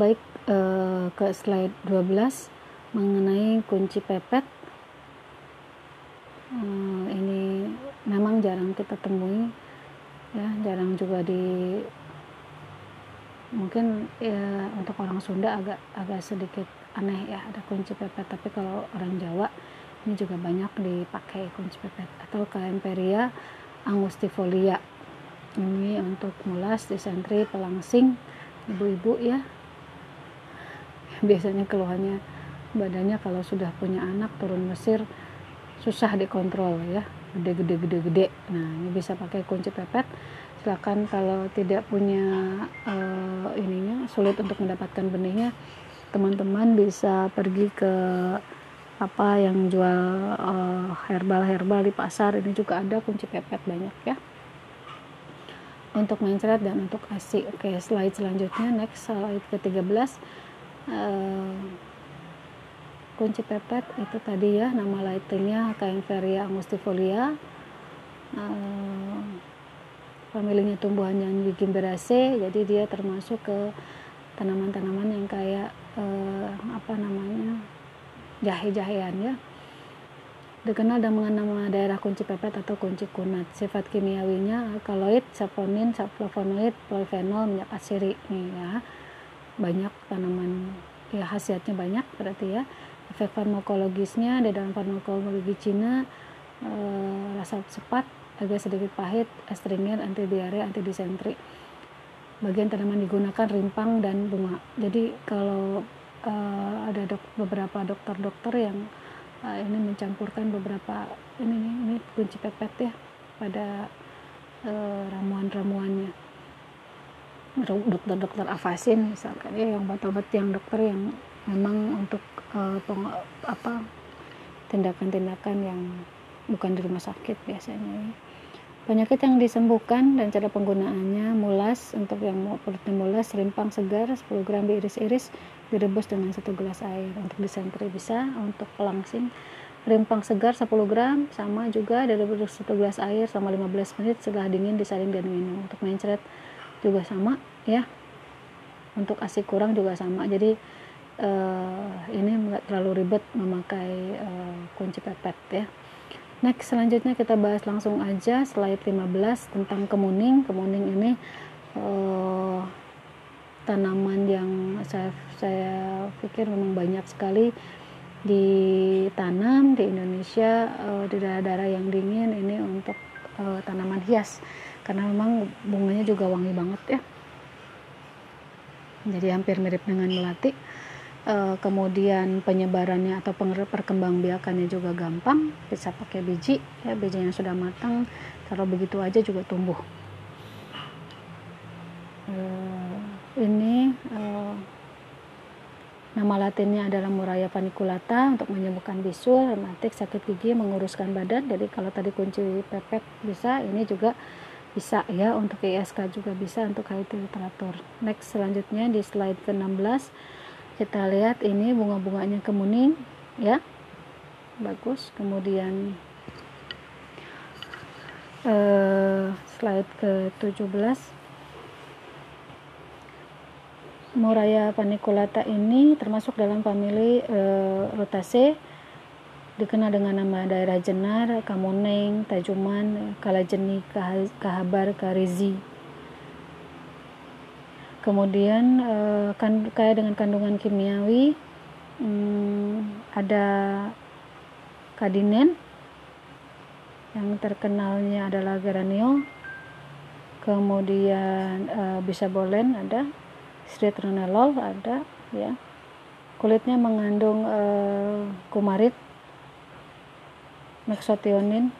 baik eh, ke slide 12 mengenai kunci pepet. Eh, ini memang jarang kita temui ya jarang juga di mungkin ya untuk orang Sunda agak agak sedikit aneh ya ada kunci pepet. Tapi kalau orang Jawa ini juga banyak dipakai kunci pepet. Atau Kaemperia angustifolia. Ini untuk mulas disentri pelangsing ibu-ibu ya biasanya keluhannya badannya kalau sudah punya anak turun Mesir susah dikontrol ya. Gede-gede gede-gede nah ini bisa pakai kunci pepet. Silakan kalau tidak punya uh, ininya sulit untuk mendapatkan benihnya teman-teman bisa pergi ke apa yang jual uh, herbal-herbal di pasar. Ini juga ada kunci pepet banyak ya. Untuk mencret dan untuk asi oke slide selanjutnya. Next slide ke 13 uh, kunci pepet itu tadi ya nama lightingnya Cainferia angustifolia uh, familinya tumbuhan yang di Gimberaceae jadi dia termasuk ke tanaman-tanaman yang kayak uh, apa namanya jahe-jahean ya. Dikenal dengan nama daerah kunci pepet atau kunci kunat. Sifat kimiawinya alkaloid, saponin, flavonoid, polyphenol, minyak asiri nih ya banyak tanaman ya khasiatnya banyak berarti ya. Efek farmakologisnya di dalam farmakologi Cina e, rasa sepat agak sedikit pahit astringent anti diare anti disentri bagian tanaman digunakan rimpang dan bunga. Jadi kalau e, ada dok, beberapa dokter-dokter yang e, ini mencampurkan beberapa ini ini kunci pepet ya pada e, ramuan-ramuannya dokter-dokter afasin misalkan ya yang obat-obat yang dokter yang memang untuk uh, peng, apa tindakan-tindakan yang bukan di rumah sakit biasanya penyakit yang disembuhkan dan cara penggunaannya mulas untuk yang mau perutnya mulas rimpang segar 10 gram diiris-iris direbus dengan satu gelas air. Untuk disentri bisa untuk pelangsing rimpang segar 10 gram sama juga direbus satu gelas air selama 15 menit setelah dingin disaring dan minum. Untuk mencret juga sama ya. Untuk asi kurang juga sama. Jadi uh, ini nggak terlalu ribet memakai uh, kunci pepet ya. Next selanjutnya kita bahas langsung aja slide 15 tentang kemuning. Kemuning ini uh, tanaman yang saya saya pikir memang banyak sekali ditanam di Indonesia uh, di daerah-daerah yang dingin. Ini untuk uh, tanaman hias. Karena memang bunganya juga wangi banget ya. Jadi hampir mirip dengan melati. Uh, kemudian penyebarannya atau perkembangbiakannya juga gampang. Bisa pakai biji ya bijinya sudah matang. Kalau begitu aja juga tumbuh. Uh, ini uh, Nama latinnya adalah Muraya paniculata untuk menyembuhkan bisul, rematik, sakit gigi, menguruskan badan. Jadi kalau tadi kunci pepet bisa, ini juga bisa ya untuk ISK juga bisa untuk kait literatur. Next selanjutnya di slide ke-16 kita lihat ini bunga-bunganya kemuning ya. Bagus. Kemudian eh, slide ke-17 Moraya paniculata ini termasuk dalam famili eh, e, Rotaceae dikenal dengan nama daerah Jenar, Kamoneng, Tajuman, Kalajeni, Kahabar, Karizi. Kemudian e, kan, kaya dengan kandungan kimiawi hmm, ada kadinen. Yang terkenalnya adalah geranio kemudian eh, e, bisa bolen ada stritronelol ada ya kulitnya mengandung uh, kumarit mexotionin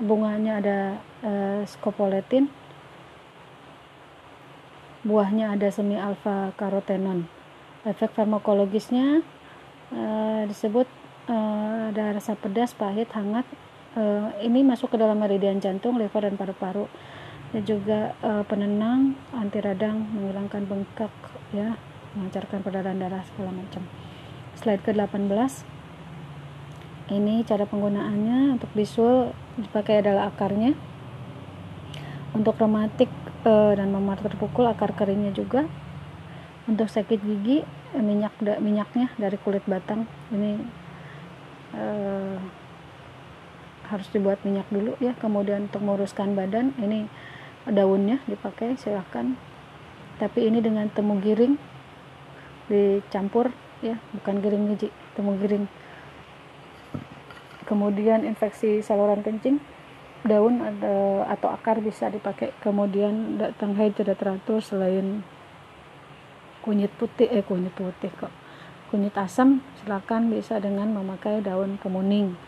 bunganya ada uh, scopoletin buahnya ada semi alfa karotenon. Efek farmakologisnya uh, disebut uh, ada rasa pedas, pahit, hangat. Uh, ini masuk ke dalam meridian jantung, liver dan paru-paru. Dan juga uh, penenang, anti radang, menghilangkan bengkak, ya, melancarkan peredaran darah segala macam. Slide ke-18. Ini cara penggunaannya untuk bisul dipakai adalah akarnya. Untuk rematik dan memar terpukul akar keringnya juga untuk sakit gigi minyak minyaknya dari kulit batang ini eh, harus dibuat minyak dulu ya kemudian untuk menguruskan badan ini daunnya dipakai silahkan. Tapi ini dengan temu giring dicampur ya bukan giring biji temu giring. Kemudian infeksi saluran kencing daun atau akar bisa dipakai. Kemudian datang haid tidak teratur selain kunyit putih eh kunyit putih kok. Kunyit asam silakan bisa dengan memakai daun kemuning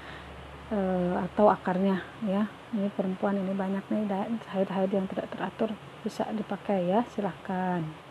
e, atau akarnya ya. Ini perempuan ini banyak nih haid-haid yang tidak teratur bisa dipakai ya. Silahkan